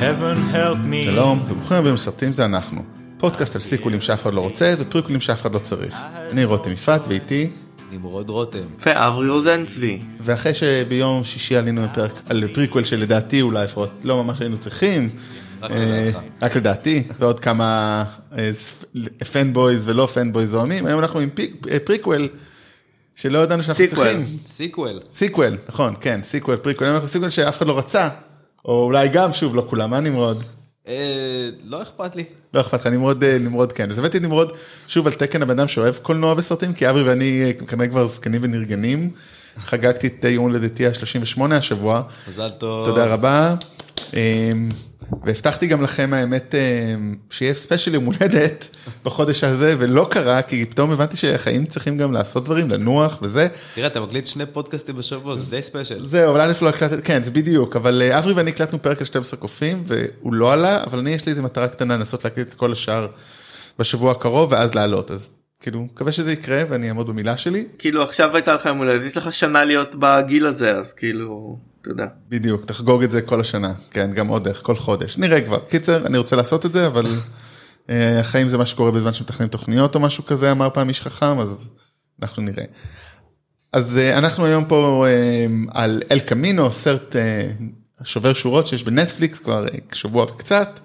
heaven help me. שלום, וברוכים הבאים לסרטים זה אנחנו. פודקאסט על סיקוולים שאף אחד לא רוצה ופריקוולים שאף אחד לא צריך. אני רותם יפעת ואיתי, נמרוד רותם. ואברי רוזן צבי. ואחרי שביום שישי עלינו בפרק על פריקוול שלדעתי אולי לפחות לא ממש היינו צריכים. רק אה, לדעתי, ועוד כמה fanboys ולא fanboys זועמים, היום אנחנו עם אה, פריקוול שלא ידענו שאנחנו sequel. צריכים. sequel. sequel, נכון, כן, sequel, prequel, אנחנו sequel שאף אחד לא רצה, או אולי גם, שוב, לא כולם, מה נמרוד? אה, לא אכפת לי. לא אכפת לך, נמרוד, אה, נמרוד כן. אז הבאתי את נמרוד שוב על תקן הבן אדם שאוהב קולנוע וסרטים, כי אברי ואני אה, כנראה כבר זקנים ונרגנים. חגגתי את יום הולדתי ה-38 השבוע, מזל טוב. תודה רבה. והבטחתי גם לכם האמת אה, שיהיה special יום הולדת בחודש הזה, ולא קרה, כי פתאום הבנתי שהחיים צריכים גם לעשות דברים, לנוח וזה. תראה, אתה מקליט שני פודקאסטים בשבוע, זה די ספיישל. זהו, אבל א' לא הקלטתי, כן, זה בדיוק, אבל אה, אברי ואני הקלטנו פרק על 12 קופים, והוא לא עלה, אבל אני יש לי איזה מטרה קטנה לנסות להקליט את כל השאר בשבוע הקרוב, ואז לעלות, אז כאילו, מקווה שזה יקרה ואני אעמוד במילה שלי. כאילו עכשיו הייתה לך יום הולדת, יש לך שנה להיות בגיל הזה, אז כאילו, יודע. בדיוק, תחגוג את זה כל השנה, כן, גם עוד איך, כל חודש, נראה כבר. קיצר, אני רוצה לעשות את זה, אבל אה, החיים זה מה שקורה בזמן שמתכננים תוכניות או משהו כזה, אמר פעם איש חכם, אז אנחנו נראה. אז אה, אנחנו היום פה אה, על אל קמינו, סרט שובר שורות שיש בנטפליקס כבר שבוע וקצת.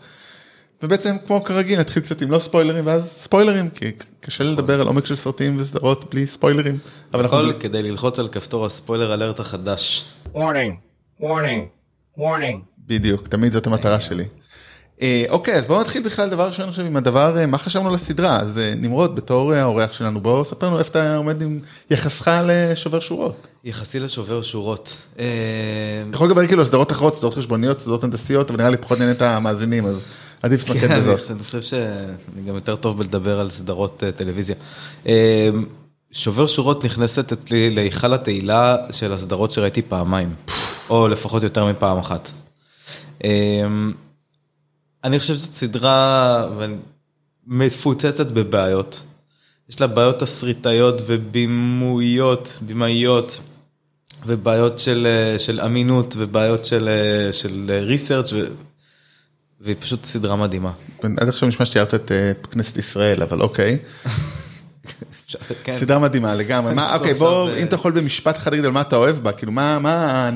ובעצם כמו כרגיל נתחיל קצת עם לא ספוילרים ואז ספוילרים כי קשה לדבר על עומק של סרטים וסדרות בלי ספוילרים. אבל אנחנו הכל כדי ללחוץ על כפתור הספוילר אלרט החדש. Warning, warning, warning. בדיוק, תמיד זאת המטרה שלי. אה, אוקיי, אז בואו נתחיל בכלל דבר ראשון עכשיו עם הדבר, אה, מה חשבנו על הסדרה? אז אה, נמרוד, בתור האורח שלנו, בואו ספר לנו איפה אתה עומד עם יחסך לשובר שורות. יחסי לשובר שורות. אה, אתה יכול לדבר כאילו על סדרות אחרות, סדרות חשבוניות, סדרות הנדסיות, אבל נראה לי פחות נהנה את המאזינים, אז עדיף להתמקד כן, בזאת. אני חושב שאני גם יותר טוב בלדבר על סדרות טלוויזיה. אה, שובר שורות נכנסת אצלי להיכל התהילה של הסדרות שראיתי פעמיים, או לפחות יותר מפעם אחת. אה, אני חושב שזאת סדרה מפוצצת בבעיות. יש לה בעיות תסריטאיות ובימויות, בימאיות, ובעיות של, אה, של אמינות, ובעיות של, אה, של ריסרצ' ו... והיא פשוט סדרה מדהימה. עד עכשיו נשמע שתיארת את אה, כנסת ישראל, אבל אוקיי. כן. סדרה מדהימה לגמרי. אוקיי, בוא, אה, אם אתה יכול במשפט אחד להגיד על מה אתה אוהב בה, כאילו מה,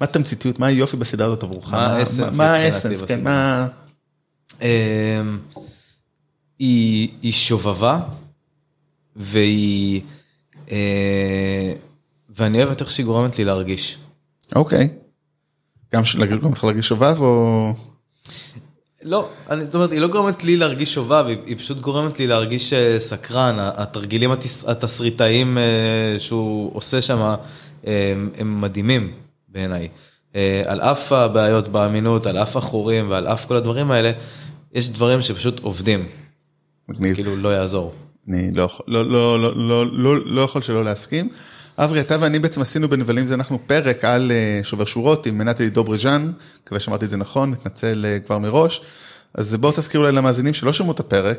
מה, התמציתיות, מה היופי בסדרה הזאת עבורך? מה האסנס מה האסנס, כן? מה... אמ, היא, היא שובבה, והיא, אה, ואני אוהב את איך שהיא גורמת לי להרגיש. אוקיי. גם לך להרגיש שובב או... לא, אני, זאת אומרת, היא לא גורמת לי להרגיש שובב, היא, היא פשוט גורמת לי להרגיש אה, סקרן, התרגילים התס, התסריטאיים אה, שהוא עושה שם הם, הם מדהימים בעיניי. אה, על אף הבעיות באמינות, על אף החורים ועל אף כל הדברים האלה, יש דברים שפשוט עובדים, מגניב. כאילו לא יעזור. אני לא לא- לא- לא- לא- לא- לא יכול שלא להסכים. אברי, אתה ואני בעצם עשינו בנבלים זה אנחנו פרק על אה, שובר שורות עם מנטלי דוברז'אן, מקווה שאמרתי את זה נכון, מתנצל אה, כבר מראש. אז בואו תזכירו אולי למאזינים שלא שמעו את הפרק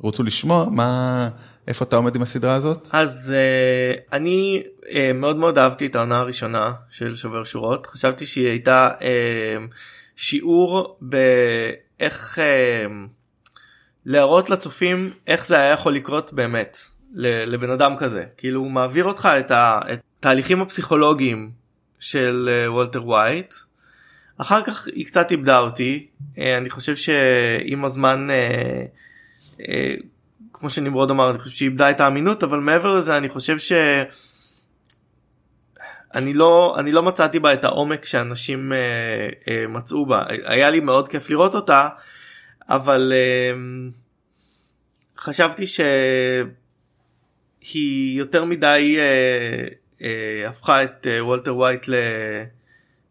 ורוצו לשמוע מה, איפה אתה עומד עם הסדרה הזאת? אז uh, אני uh, מאוד מאוד אהבתי את העונה הראשונה של שובר שורות, חשבתי שהיא הייתה uh, שיעור באיך uh, להראות לצופים איך זה היה יכול לקרות באמת לבן אדם כזה, כאילו הוא מעביר אותך את התהליכים הפסיכולוגיים של uh, וולטר ווייט. אחר כך היא קצת איבדה אותי, אה, אני חושב שעם הזמן, אה, אה, כמו שנמרוד אמר, אני חושב שהיא איבדה את האמינות, אבל מעבר לזה אני חושב ש... אני לא, אני לא מצאתי בה את העומק שאנשים אה, אה, מצאו בה, היה לי מאוד כיף לראות אותה, אבל אה, חשבתי שהיא יותר מדי אה, אה, הפכה את אה, וולטר ווייט ל...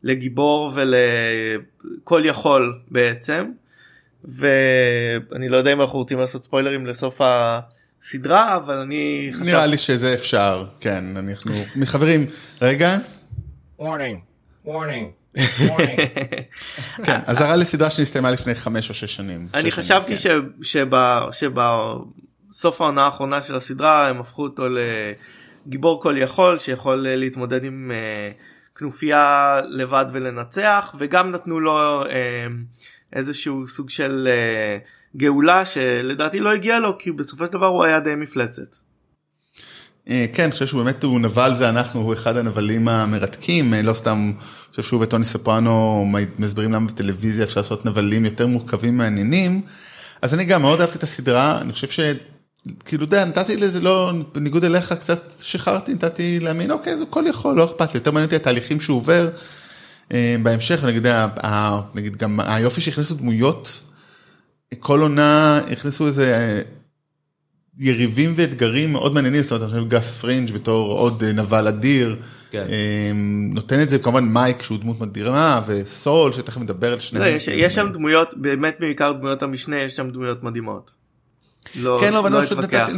לגיבור ולכל יכול בעצם. ואני לא יודע אם אנחנו רוצים לעשות ספוילרים לסוף הסדרה אבל אני חשבתי נראה לי שזה אפשר, כן, אנחנו, מחברים, רגע, Warning, warning, warning. כן, אזהרה לסדרה שנסתיימה לפני חמש או שש שנים. אני חשבתי שב- שבסוף העונה האחרונה של הסדרה הם הפכו אותו לגיבור כל יכול שיכול להתמודד עם אה, כנופיה לבד ולנצח וגם נתנו לו אה, איזשהו סוג של אה, גאולה שלדעתי לא הגיע לו כי בסופו של דבר הוא היה די מפלצת. אה, כן, אני חושב שהוא באמת, הוא נבל זה אנחנו, הוא אחד הנבלים המרתקים, לא סתם, אני חושב שהוא וטוני סופרנו מסבירים למה בטלוויזיה אפשר לעשות נבלים יותר מורכבים מעניינים. אז אני גם מאוד אהבתי את הסדרה, אני חושב ש... כאילו, אתה יודע, נתתי לזה לא, בניגוד אליך קצת שחררתי, נתתי להאמין, אוקיי, זה הכל יכול, לא אכפת לי, יותר מעניין אותי התהליכים שהוא עובר אה, בהמשך, נגיד, נגיד גם היופי שהכניסו דמויות, כל עונה הכניסו איזה אה, יריבים ואתגרים מאוד מעניינים, זאת אומרת, אני חושב גס פרינג' בתור עוד אה, נבל אדיר, כן. נותן את זה כמובן מייק שהוא דמות מדהימה, וסול שתכף נדבר על לא, שניהם. יש, יש שם דמויות באמת בעיקר דמויות המשנה יש שם דמויות מדהימות. לא, כן, לא, לא פשוט אתווכח.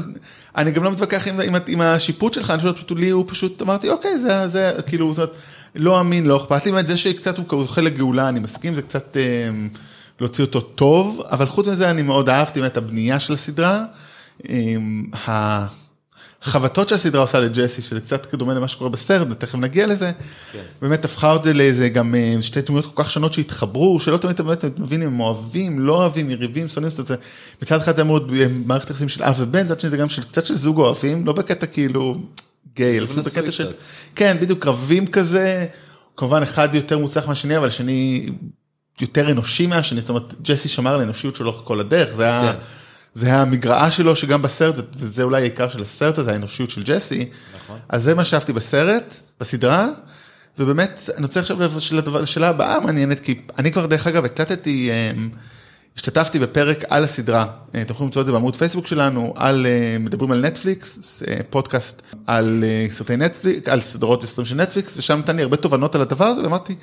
אני גם לא מתווכח עם, עם, עם השיפוט שלך, אני פשוט, פשוט לי הוא פשוט אמרתי אוקיי זה זה כאילו זאת אומרת, לא אמין לא אכפת לי באמת זה שקצת הוא זוכה לגאולה אני מסכים זה קצת אה, להוציא אותו טוב אבל חוץ מזה אני מאוד אהבתי באמת הבנייה של הסדרה. אה, החבטות שהסדרה עושה לג'סי שזה קצת דומה למה שקורה בסרט ותכף נגיע לזה. באמת הפכה אותי לאיזה גם אה, שתי דמויות כל כך שונות שהתחברו שלא תמיד אתה באמת מבין אם הם אוהבים לא אוהבים יריבים שונאים זאת אומרת, מצד אחד זה אמור להיות מערכת יחסים של אב ובן מצד שני זה גם של קצת של זוג אוהבים לא בקטע כאילו גיי אלא פשוט בקטע של. כן בדיוק קרבים כזה כמובן אחד יותר מוצלח מהשני אבל השני יותר אנושי מהשני זאת אומרת ג'סי שמר על האנושיות שלו כל הדרך זה היה. כן. זה המגרעה שלו שגם בסרט וזה אולי העיקר של הסרט הזה האנושיות של ג'סי. נכון. אז זה מה שאהבתי בסרט בסדרה ובאמת אני רוצה עכשיו לשאלה הבאה מעניינת כי אני כבר דרך אגב הקלטתי אמ, השתתפתי בפרק על הסדרה אה, אתם יכולים למצוא את זה בעמוד פייסבוק שלנו על אה, מדברים על נטפליקס אה, פודקאסט על סרטי נטפליקס על סדרות וסרטים של נטפליקס ושם נתן לי הרבה תובנות על הדבר הזה ואמרתי.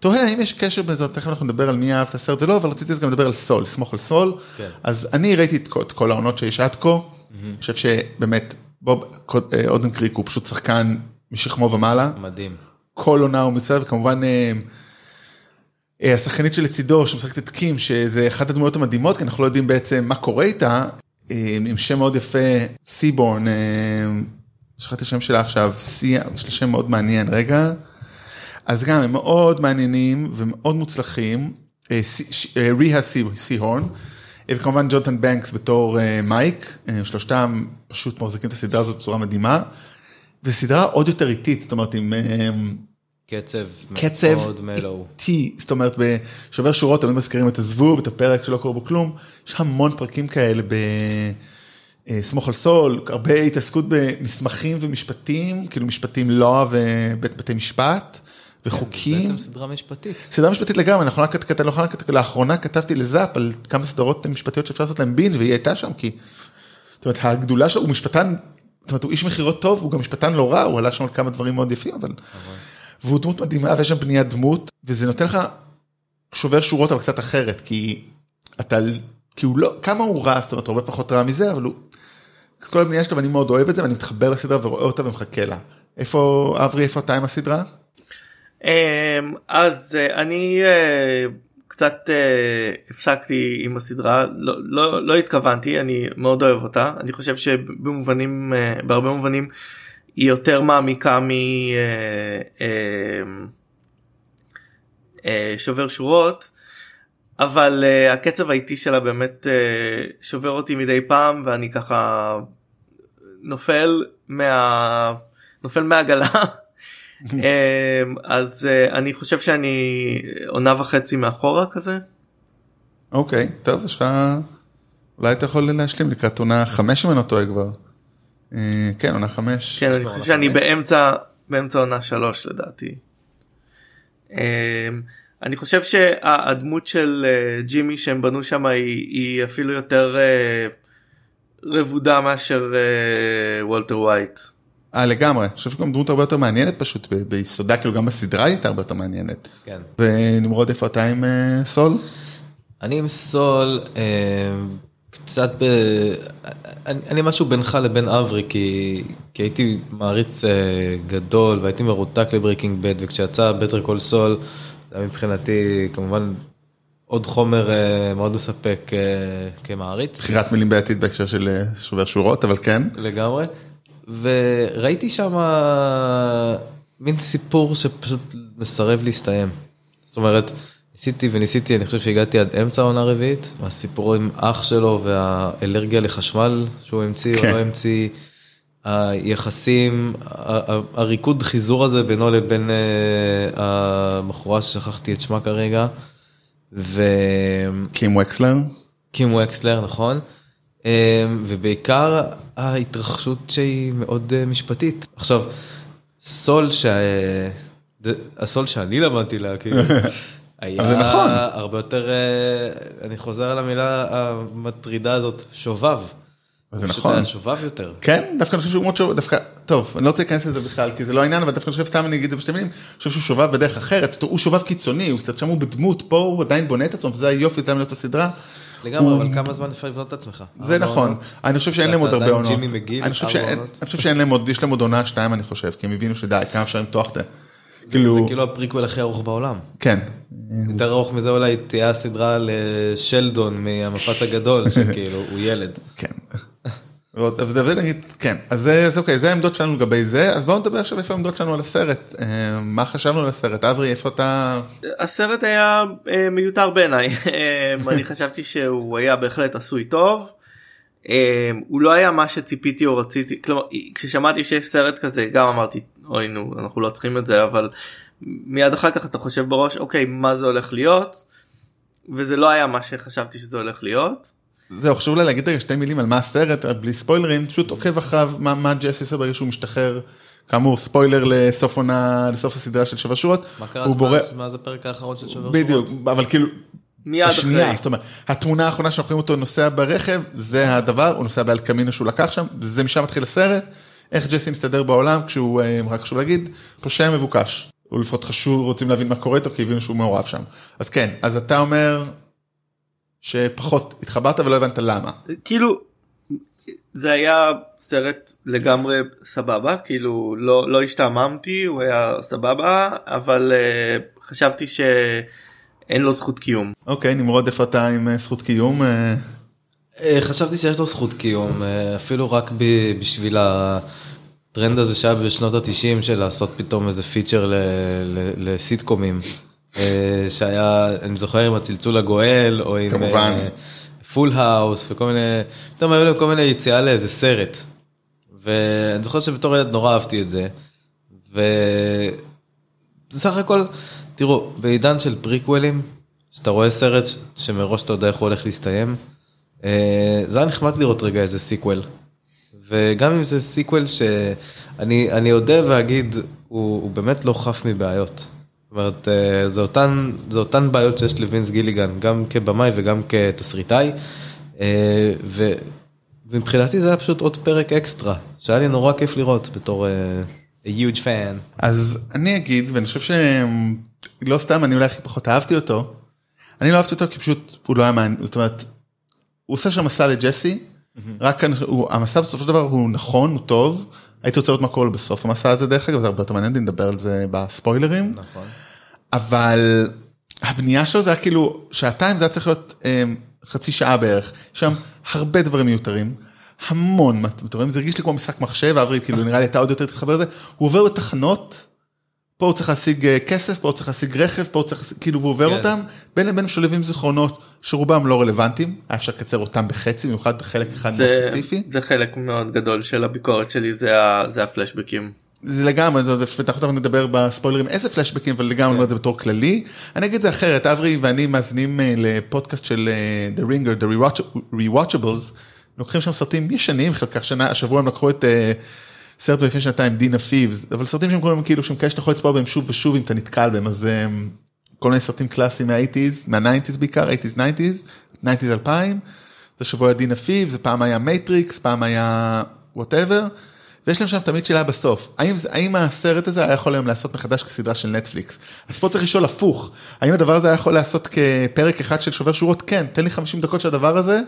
תוהה האם יש קשר בזה, תכף אנחנו נדבר על מי אהב את הסרט ולא, אבל רציתי אז גם לדבר על סול, סמוך על סול. כן. אז אני ראיתי את כל, את כל העונות שיש עד כה, אני חושב שבאמת בוב אה, אודן קריק הוא פשוט שחקן משכמו ומעלה, מדהים. כל עונה הוא מצוין, וכמובן אה, אה, השחקנית שלצידו שמשחקת את קים, שזה אחת הדמויות המדהימות, כי אנחנו לא יודעים בעצם מה קורה איתה, אה, עם שם מאוד יפה, סיבורן, אה, שכחתי את השם שלה עכשיו, סיה, יש לה שם מאוד מעניין, רגע. אז גם הם מאוד מעניינים ומאוד מוצלחים, אה, אה, ריהה סי- סיהורן, אה, וכמובן ג'ונתן בנקס בתור מייק, שלושתם פשוט מחזיקים את הסדרה הזאת בצורה מדהימה, וסדרה עוד יותר איטית, זאת אומרת עם אה, קצב קצב מאוד מלואו. איטי, זאת אומרת בשובר שורות תמיד מזכירים את הזבוב, את הפרק שלא קורה בו כלום, יש המון פרקים כאלה ב... סמוך על סול, הרבה התעסקות במסמכים ומשפטים, כאילו משפטים לא ובית בתי משפט וחוקים. בעצם סדרה משפטית. סדרה משפטית לגמרי, לאחרונה, כת- לאחרונה, כת- לאחרונה כתבתי לזאפ על כמה סדרות משפטיות שאפשר לעשות להם בינג' והיא הייתה שם כי, זאת אומרת, הגדולה שלו, הוא משפטן, זאת אומרת, הוא איש מכירות טוב, הוא גם משפטן לא רע, הוא עלה שם על כמה דברים מאוד יפים, אבל, והוא דמות מדהימה ויש שם בניית דמות, וזה נותן לך שובר שורות אבל קצת אחרת, כי אתה, כי הוא לא, כמה הוא רע, זאת אומרת, הרבה פחות רע מזה, אבל הוא, כל הבנייה שלו ואני מאוד אוהב את זה ואני מתחבר לסדרה ורואה אותה ומחכה לה. איפה, אברי, איפה אתה עם הסדרה? אמ, אז אה, אני אה, קצת אה, הפסקתי עם הסדרה לא, לא, לא התכוונתי אני מאוד אוהב אותה אני חושב שבמובנים בהרבה מובנים היא יותר מעמיקה משובר שורות אבל הקצב האיטי שלה באמת שובר אותי מדי פעם ואני ככה נופל מה... נופל מהעגלה. um, אז uh, אני חושב שאני עונה וחצי מאחורה כזה. אוקיי, טוב, יש לך... אולי אתה יכול להשלים לקראת עונה חמש אם אני לא טועה כבר. אה, כן, עונה חמש. כן אני חושב שאני. באמצע באמצע עונה שלוש לדעתי. Um, אני חושב שהדמות של uh, ג'ימי שהם בנו שם היא, היא אפילו יותר רבודה מאשר וולטר ווייט. אה, לגמרי. אני חושב שגם דמות הרבה יותר מעניינת פשוט ב- ביסודה, כאילו גם בסדרה היא הייתה הרבה יותר מעניינת. כן. ונמרוד, איפה אתה עם אה, סול? אני עם סול אה, קצת ב... אני, אני משהו בינך לבין אברי כי, כי הייתי מעריץ אה, גדול והייתי מרותק לברייקינג בד וכשיצא בטר קול סול זה היה מבחינתי כמובן עוד חומר מאוד מספק כמעריץ בחירת מילים בעתיד בהקשר של שובר שורות, אבל כן. לגמרי וראיתי שם מין סיפור שפשוט מסרב להסתיים. זאת אומרת, ניסיתי וניסיתי, אני חושב שהגעתי עד אמצע העונה הרביעית, הסיפור עם אח שלו והאלרגיה לחשמל שהוא המציא או כן. לא המציא, היחסים, הריקוד חיזור הזה בינו לבין אה, הבחורה ששכחתי את שמה כרגע, וקים קים וקסלר. וקסלר, נכון? אה, ובעיקר ההתרחשות שהיא מאוד אה, משפטית. עכשיו, סול שה... הסול שאני למדתי להכיר, היה אבל זה נכון. הרבה יותר, אה, אני חוזר על המילה המטרידה הזאת, שובב. זה פשוט נכון. היה שובב יותר. כן, דווקא אני חושב שהוא מאוד שובב, דווקא, טוב, אני לא רוצה להיכנס לזה בכלל, כי זה לא העניין, אבל דווקא אני חושב, סתם אני אגיד את זה בשתי מילים, אני חושב שהוא שובב בדרך אחרת, הוא שובב קיצוני, הוא שם הוא בדמות, פה הוא עדיין בונה את עצמו, וזה היופי, זה להיות הסדרה. לגמרי, אבל כמה זמן אפשר לבנות את עצמך? זה נכון? אני חושב שאין להם עוד הרבה עונות. אני חושב שאין- עונות? אני חושב שאין להם עוד, יש להם עוד עונה שתיים אני חושב, כי הם הבינו שדי, כמה אפשר למתוח את זה. זה כאילו, כאילו הפריקוול הכי ארוך בעולם. כן. יותר ארוך מזה אולי תהיה הסדרה לשלדון מהמפץ הגדול, שכאילו הוא ילד. כן. אבל זה נגיד, כן, אז זה אז אוקיי, זה העמדות שלנו לגבי זה, אז בואו נדבר עכשיו איפה העמדות שלנו על הסרט, אה, מה חשבנו על הסרט, אברי, איפה אתה, הסרט היה אה, מיותר בעיניי אה, אני חשבתי שהוא היה בהחלט עשוי טוב. הוא לא היה מה שציפיתי או רציתי כלומר כששמעתי שיש סרט כזה גם אמרתי אוי נו אנחנו לא צריכים את זה אבל מיד אחר כך אתה חושב בראש אוקיי מה זה הולך להיות וזה לא היה מה שחשבתי שזה הולך להיות. זהו, חשוב אולי להגיד רגע שתי מילים על מה הסרט, בלי ספוילרים, פשוט עוקב אחריו, מה, מה ג'סי עושה ברגע שהוא משתחרר, כאמור ספוילר לסוף עונה, לסוף הסדרה של שבע שורות, מה קרה בורא, מאז- מאז הפרק האחרון של בדיוק, שורות? אבל כאילו, מיד השנייה, אחרי. זאת אומרת, התמונה האחרונה שאנחנו רואים אותו נוסע ברכב, זה הדבר, הוא נוסע באלקמינו שהוא לקח שם, זה משם מתחיל הסרט, איך ג'סי מסתדר בעולם כשהוא, אה, רק חשוב להגיד, פושע מבוקש. הוא לפחות חשוב, רוצים להבין מה קורה איתו, כי הבינו שהוא מעורב שם. אז כן, אז אתה אומר שפחות התחברת ולא הבנת למה. כאילו זה היה סרט לגמרי סבבה כאילו לא לא השתעממתי הוא היה סבבה אבל uh, חשבתי שאין לו זכות קיום. אוקיי, נמרוד, איפה אתה עם אה, זכות קיום? אה, חשבתי שיש לו זכות קיום, אה, אפילו רק ב- בשביל הטרנד הזה שהיה בשנות התשעים של לעשות פתאום איזה פיצ'ר ל- ל- לסיטקומים. אה, שהיה, אני זוכר עם הצלצול הגואל, או עם כמובן. פול האוס וכל מיני, פתאום היו להם כל מיני יציאה לאיזה סרט. ואני זוכר שבתור ילד נורא אהבתי את זה. ובסך הכל, תראו, בעידן של פריקוולים, שאתה רואה סרט שמראש אתה יודע איך הוא הולך להסתיים, אה, זה היה נחמד לראות רגע איזה סיקוול. וגם אם זה סיקוול שאני אני אודה ואגיד, הוא, הוא באמת לא חף מבעיות. זאת אומרת, אה, זה אותן, זה אותן בעיות שיש לווינס גיליגן, גם כבמאי וגם כתסריטאי. אה, ומבחינתי זה היה פשוט עוד פרק אקסטרה, שהיה לי נורא כיף לראות בתור אה, a huge fan. אז אני אגיד, ואני חושב שלא סתם, אני אולי הכי פחות אהבתי אותו, אני לא אהבתי אותו כי פשוט הוא לא היה מעניין, זאת אומרת, הוא עושה שם מסע לג'סי, רק הוא- המסע בסופו של דבר הוא נכון, הוא טוב, הייתי רוצה לראות מה קורה בסוף המסע הזה דרך אגב, זה הרבה יותר מעניין, נדבר על זה בספוילרים, נכון. אבל הבנייה שלו זה היה כאילו שעתיים זה היה צריך להיות אה, חצי שעה בערך, שם הרבה דברים מיותרים. המון דברים, זה הרגיש לי כמו משחק מחשב, אברי כאילו נראה לי אתה עוד יותר תתחבר לזה, הוא עובר בתחנות, פה הוא צריך להשיג אה, כסף, פה הוא צריך להשיג רכב, פה הוא צריך, להשיג- כאילו הוא עובר כן. אותם, בין לבין משולבים זיכרונות שרובם לא רלוונטיים, היה אפשר לקצר אותם בחצי, במיוחד חלק אחד מאוד ספציפי. זה חלק מאוד גדול של הביקורת שלי זה, ה, זה הפלשבקים. זה לגמרי, זה, זה, אנחנו תכף נדבר בספוילרים איזה פלשבקים, אבל לגמרי אומר את זה בתור כללי. אני אגיד את זה אחרת, אברי ואני מאזינים אה, לפודקאסט של אה, The Ringer, The Rewatch- Rewatchables, לוקחים שם סרטים ישנים, חלקם שנה, השבוע הם לקחו את אה, סרט לפני שנתיים, דינה פיבס, אבל סרטים שהם כולם כאילו, שהם כאלה שאתה יכול לצפות בהם שוב ושוב אם אתה נתקל בהם, אז כל מיני סרטים קלאסיים מה-80's, מה-90's בעיקר, 80's, 90's, 90's 2000, זה שבוע היה פיבס, זה פעם היה מייטריקס, פעם היה whatever. ויש להם שם תמיד שאלה בסוף, האם, האם הסרט הזה היה יכול היום לעשות מחדש כסדרה של נטפליקס? אז פה צריך לשאול הפוך, האם הדבר הזה היה יכול לעשות כפרק אחד של שובר שורות? כן, תן לי 50 דקות של הדבר הזה,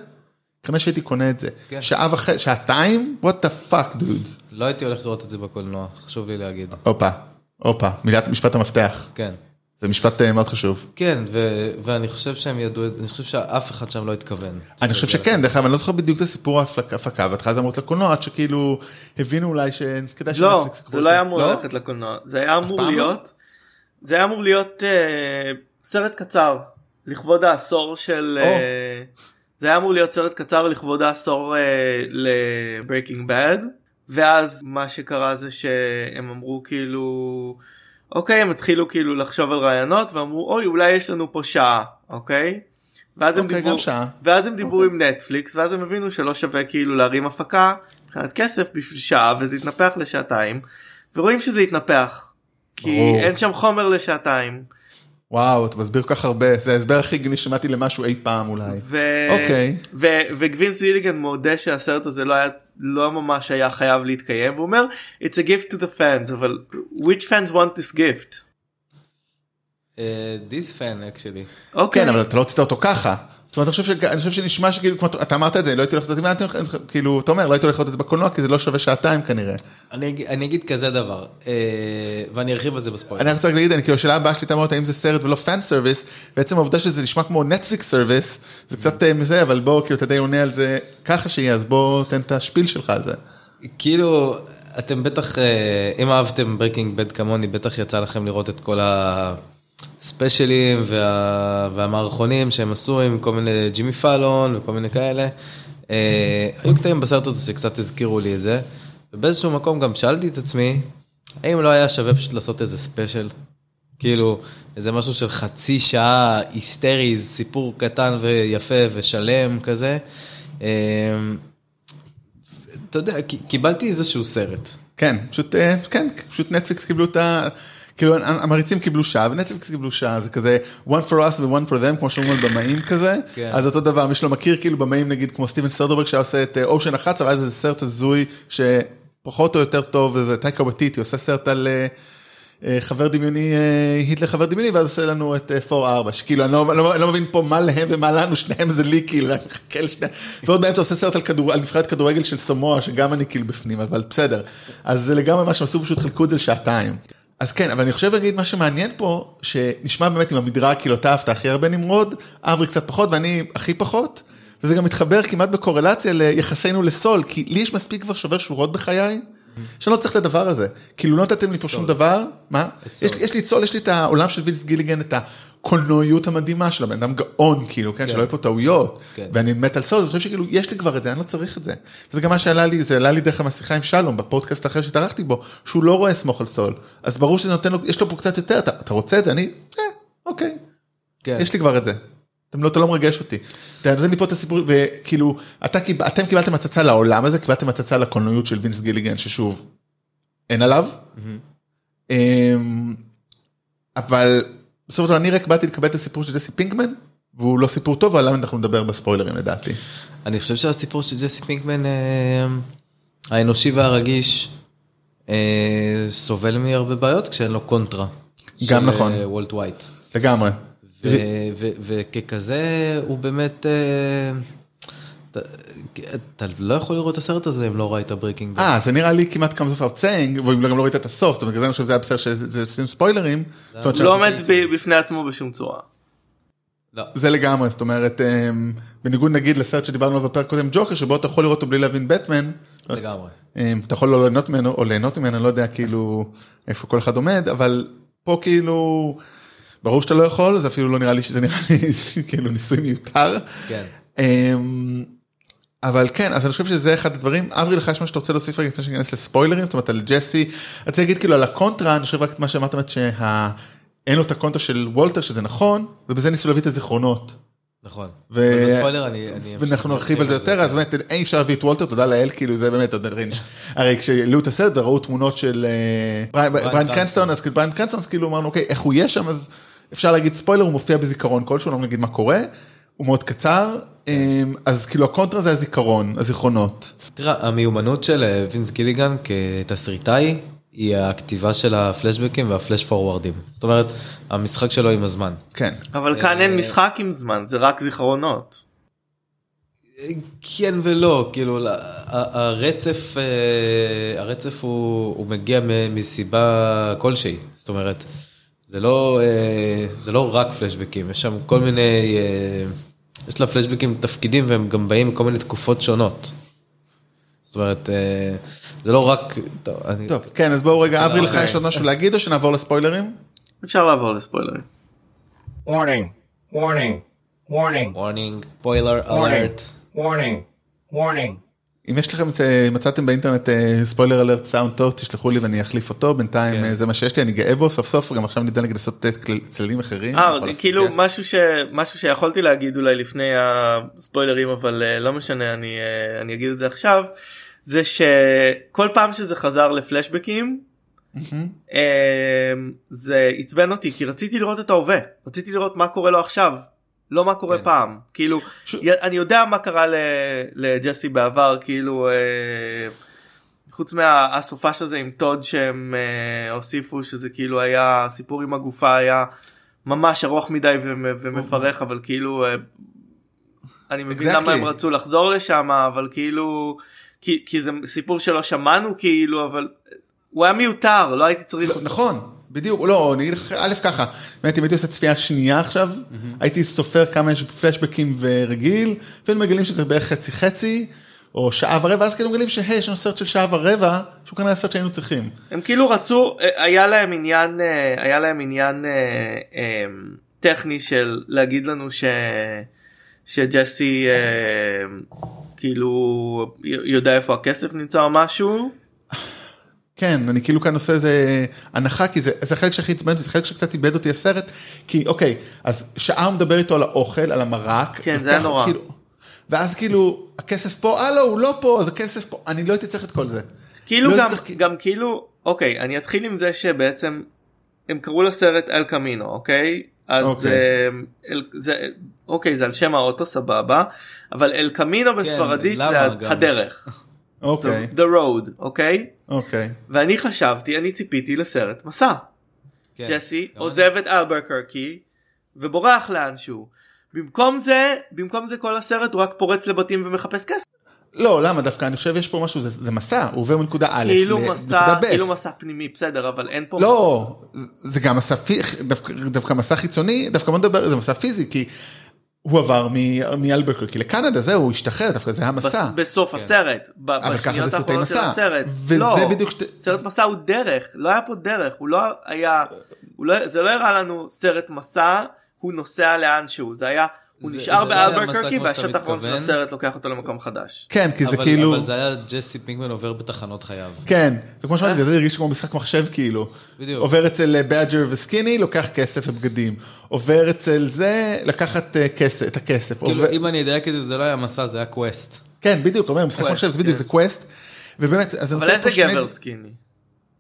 כנראה שהייתי קונה את זה. כן. שעה וחצי, שעתיים? what the fuck dudes. לא הייתי הולך לראות את זה בקולנוע, חשוב לי להגיד. הופה, הופה, מילת משפט המפתח. כן. זה משפט אה, מאוד חשוב. כן, ו- ואני חושב שהם ידעו, את זה, אני חושב שאף אחד שם לא התכוון. אני חושב שכן, דרך אגב, אני לא זוכר בדיוק את הסיפור ההפקה, בהתחלה זה אמור להיות לקולנוע, עד שכאילו הבינו אולי שכדאי לא, זה לא היה אמור ללכת לקולנוע, זה היה אמור פעם לא? להיות, זה היה אמור להיות אה, סרט קצר, לכבוד העשור של. אה, זה היה אמור להיות סרט קצר לכבוד העשור אה, לברייקינג בד, ואז מה שקרה זה שהם אמרו כאילו, אוקיי, הם התחילו כאילו לחשוב על רעיונות, ואמרו, אוי, אולי יש לנו פה שעה, אוקיי? ואז הם אוקיי, דיברו. ואז הם דיברו עם נטפליקס, ואז הם הבינו שלא שווה כאילו להרים הפקה מבחינת כסף בשביל שעה, וזה התנפח לשעתיים, ורואים שזה התנפח. כי. אין שם חומר לשעתיים. וואו, אתה מסביר כל כך הרבה, זה ההסבר הכי גני שמעתי למשהו אי פעם אולי. ו... אוקיי. ו... וגווינס ליליגן מודה שהסרט הזה לא היה לא ממש היה חייב להתקיים והוא אומר it's a gift to the fans אבל which fans want this gift. אה, This fan actually. אוקיי. כן, אבל אתה לא רצית אותו ככה. זאת אומרת, אני חושב ש- אני חושב שנשמע שכאילו, כמו- אתה אמרת את זה, לא הייתי הולך לעשות את זה, כאילו, אתה אומר, לא הייתי הולך לעשות את זה בקולנוע, כי זה לא שווה שעתיים כנראה. אני אגיד- אני אגיד כזה דבר, אה, ואני ארחיב על זה בספוילר. אני רק רוצה להגיד, אני כאילו, השאלה הבאה שלי הייתה מאוד, האם זה סרט ולא fan service, בעצם העובדה שזה נשמע כמו נטפליקס service, זה קצת אה, מזה, אבל בוא, כאילו, אתה די עונה על זה ככה שיהיה, אז בוא תן את ה spiel שלך על זה. כאילו, אתם בטח, אה, אם אהבתם ברקינג בד כמוני, בטח יצא לכם לראות את כל הספיישלים וה, והמערכונים שהם עשו עם כל מיני ג'ימי פאלון וכל מיני כאלה. אה, היו קטעים בסרט הזה שקצת הזכירו לי את זה, ובאיזשהו מקום גם שאלתי את עצמי, האם לא היה שווה פשוט לעשות איזה ספיישל? כאילו, איזה משהו של חצי שעה היסטרי, סיפור קטן ויפה ושלם כזה. אה, אתה יודע, קיבלתי איזשהו סרט. כן, פשוט, אה, כן, פשוט נטפליקס קיבלו את ה... כאילו המריצים קיבלו שעה ונטפליקס קיבלו שעה זה כזה one for us ו-one for them כמו שאומרים על במאים כזה כן. אז אותו דבר מי שלא מכיר כאילו במאים נגיד כמו סטיבן סרדוברג שהיה עושה את אושן 11 ואז איזה סרט הזוי שפחות או יותר טוב וזה טייקה בטיטי עושה סרט על אה, אה, חבר דמיוני אה, היטלר חבר דמיוני ואז עושה לנו את 4-4 שכאילו אני לא, לא, לא מבין פה מה להם ומה לנו שניהם זה לי כאילו אני מחכה לשניהם ועוד באמצע עושה סרט על כדור על נבחרת כדורגל של סמואה שגם אני כאילו בפנים אבל בסדר אז זה לגמרי מה שהם עשו פשוט חילקו את זה לשעתיים. אז כן אבל אני חושב להגיד מה שמעניין פה שנשמע באמת עם המדרג כאילו אתה אהבת הכי הרבה נמרוד אברי קצת פחות ואני הכי פחות. וזה גם מתחבר כמעט בקורלציה ליחסינו לסול כי לי יש מספיק כבר שובר שורות בחיי. שאני לא צריך את הדבר הזה כאילו לא נתתם לי פה שום דבר מה. יש לי- יש לי סול יש לי את העולם של וינס גיליגן את הקולנועיות המדהימה של הבן אדם גאון כאילו כן שלא יהיו פה טעויות כן. ואני מת על סול אז אני חושב שכאילו יש לי כבר את זה אני לא צריך את זה. וזה גם מה שעלה לי זה עלה לי דרך השיחה עם שלום בפודקאסט האחר שהתארחתי בו שהוא לא רואה סמוך על סול אז ברור שזה נותן לו יש לו פה קצת יותר אתה, אתה רוצה את זה אני אה, אוקיי כן. יש לי כבר את זה. אתם לא, אתה לא מרגש אותי. אתה נותן לי פה את הסיפור, וכאילו, אתה, אתם קיבלתם הצצה לעולם הזה, קיבלתם הצצה לקולנועיות של וינס גיליגן, ששוב, אין עליו. אמ, אבל בסופו של דבר אני רק באתי לקבל את הסיפור של ג'סי פינקמן, והוא לא סיפור טוב, עליו אנחנו נדבר בספוילרים לדעתי. אני חושב שהסיפור של ג'סי פינקמן אה, האנושי והרגיש אה, סובל מהרבה בעיות כשאין לו קונטרה. גם של, נכון. אה, וולט ווייט. לגמרי. וככזה הוא באמת, אה, אתה- לא יכול לראות את הסרט הזה אם לא ראית ברקינג. אה, זה נראה לי כמעט כמה סוף saying, וגם לא ראית את הסוף, זאת אומרת, בגלל זה אני חושב שזה היה בסדר שזה עושים ספוילרים. אומרת, לא עומד ב- בפני עצמו בשום צורה. לא. זה לגמרי, זאת אומרת, אמ, בניגוד נגיד לסרט שדיברנו עליו בפרק קודם, ג'וקר, שבו אתה יכול לראות אותו בלי להבין בטמן. לגמרי. אמ, אתה יכול לא ליהנות ממנו, או ליהנות ממנו, אני לא יודע כאילו איפה כל אחד עומד, אבל פה כאילו, ברור שאתה לא יכול, זה אפילו לא נראה לי שזה נראה לי כאילו ניסוי מיותר. כן. אמ, אבל כן, אז אני חושב שזה אחד הדברים. אברי, לך יש מה שאתה רוצה להוסיף רגע לפני שניכנס לספוילרים, זאת אומרת על ג'סי. רוצה להגיד כאילו על הקונטרה, אני חושב רק את מה שאמרת, שאין לו את הקונטרה של וולטר, שזה נכון, ובזה ניסו להביא את הזיכרונות. נכון. ו- אני... ואנחנו נרחיב על זה יותר, אז באמת אי אפשר להביא את וולטר, תודה לאל, כאילו זה באמת, עוד רינש. הרי כשהעלו את הסרט וראו תמונות של אה, בריין- קרנסטון. קרנסטון, אז כאילו בריין קרנסטון, אז כאילו אמרנו, אוקיי, איך הוא יהיה שם, אז אפשר להגיד ספוילר, הוא מופיע בזיכרון כלשהו, לא נגיד מה קורה, הוא מאוד קצר, אה, אז כאילו הקונטרה זה הזיכרון, הזיכרונות. תראה, המיומנות של אה, וינס גיליגן כתסריטאי היא הכתיבה של הפלשבקים והפלש פורוורדים. זאת אומרת, המשחק שלו עם הזמן. כן. אבל כאן אין משחק עם זמן זה רק זיכרונות. כן ולא, כאילו הרצף, אה, הרצף הוא, הוא מגיע מסיבה כלשהי, זאת אומרת, זה לא, אה, זה לא רק פלשבקים, יש שם כל מיני, אה, יש לפלשבקים תפקידים והם גם באים מכל מיני תקופות שונות. זאת אומרת, אה, זה לא רק, טוב, אני, טוב, כן, אז בואו רגע, אברי, לך אוקיי. יש עוד משהו להגיד או שנעבור לספוילרים? אפשר לעבור לספוילרים. Warning. Warning. Warning. Warning, spoiler Warning. alert. Warning. Warning. אם יש לכם, אה, מצאתם באינטרנט ספוילר אלרט סאונד טוב, תשלחו לי ואני אחליף אותו, בינתיים כן. אה, זה מה שיש לי, אני גאה בו סוף סוף, גם עכשיו ניתן לי לעשות צללים אחרים. אה, כאילו להפתיע. משהו ש... משהו שיכולתי להגיד אולי לפני הספוילרים אבל אה, לא משנה אני אני אגיד את זה עכשיו זה שכל פעם שזה חזר לפלשבקים זה עצבן אותי כי רציתי לראות את ההווה רציתי לראות מה קורה לו עכשיו לא מה קורה כן. פעם כאילו ש- אני יודע מה קרה ל- לג'סי בעבר כאילו אה, חוץ מהסופש הזה עם טוד שהם אה, הוסיפו שזה כאילו היה סיפור עם הגופה היה ממש ארוך מדי ומ- ומפרך אבל כאילו אה, אני מבין Exactly. למה הם רצו לחזור לשם אבל כאילו כי, כי זה סיפור שלא שמענו כאילו אבל הוא היה מיותר לא הייתי צריך לא, אותו. נכון, בדיוק, לא, אני אגיד לך, א' ככה, באמת אם הייתי עושה צפייה שנייה עכשיו, הייתי סופר כמה יש פלשבקים ורגיל, והיינו מגלים שזה בערך חצי חצי, או שעה ורבע, אז כאילו מגלים שהי, יש לנו סרט של שעה ורבע, שהוא כנראה סרט שהיינו צריכים. הם כאילו רצו אה, היה להם עניין אה, היה להם עניין אה, טכני של להגיד לנו ש... שג'סי אה, כאילו יודע איפה הכסף נמצא או משהו כן, אני כאילו כאן עושה איזה הנחה, כי זה, זה החלק שהכי עצבן אותי, זה חלק שקצת איבד אותי הסרט, כי אוקיי, אז שעה הוא מדבר איתו על האוכל, על המרק. כן, זה היה נורא. כאילו, ואז כאילו, הכסף פה, לא, הוא לא פה, אז הכסף פה, אני לא הייתי צריך את כל זה. כאילו לא גם צריך- גם כאילו אוקיי אני אתחיל עם זה שבעצם הם קראו לסרט אל קמינו אוקיי אז אוקיי. אה, אל, זה אוקיי זה על שם האוטו סבבה אבל אל קמינו בספרדית למה זה? הדרך אוקיי, the road אוקיי אוקיי. ואני חשבתי אני ציפיתי לסרט מסע כן. ג'סי עוזב את אלברקרקי ובורח לאנשהו. במקום זה במקום זה כל הסרט הוא רק פורץ לבתים ומחפש כסף. לא, למה דווקא אני חושב יש פה משהו, זה, זה מסע, הוא עובר מנקודה א' כאילו לנקודה מסע ב'. כאילו מסע פנימי בסדר אבל אין פה לא, זה- זה גם מסע, פי- דווקא, דווקא מסע חיצוני, דווקא בוא נדבר, זה מסע פיזי, כי הוא עבר מ- מאלברקרקי לקנדה, זהו, הוא השתחרר, דווקא זה היה בס, מסע. בסוף הסרט ב- אבל ככה זה סרטי מסע. הסרט וזה לא, בדיוק שת- סרט מסע הוא דרך לא היה פה דרך הוא לא היה הוא לא, זה לא הראה לנו סרט מסע הוא נוסע לאנשהו זה היה הוא זה- נשאר לא באלברקרקי כמו שאתה והשט האחרון של. הסרט לוקח אותו למקום חדש. כן, כי זה אבל- כאילו, אבל זה היה ג'סי פינקמן עובר בתחנות חייו. כן, וכמו שאמרתי, בגלל זה הרגיש כמו משחק מחשב כאילו. בדיוק. עובר אצל באג'ר וסקיני, לוקח כסף ובגדים. עובר אצל זה, לקחת אה, כסף, את הכסף. כאילו עובר- אם אני אדייק את זה זה לא היה מסע זה היה quest. כן, בדיוק, אומר, משחק quest, מחשב, זה בדיוק, כן. זה quest. ובאמת, אז אני אבל רוצה איזה פה שני... גבר סקיני.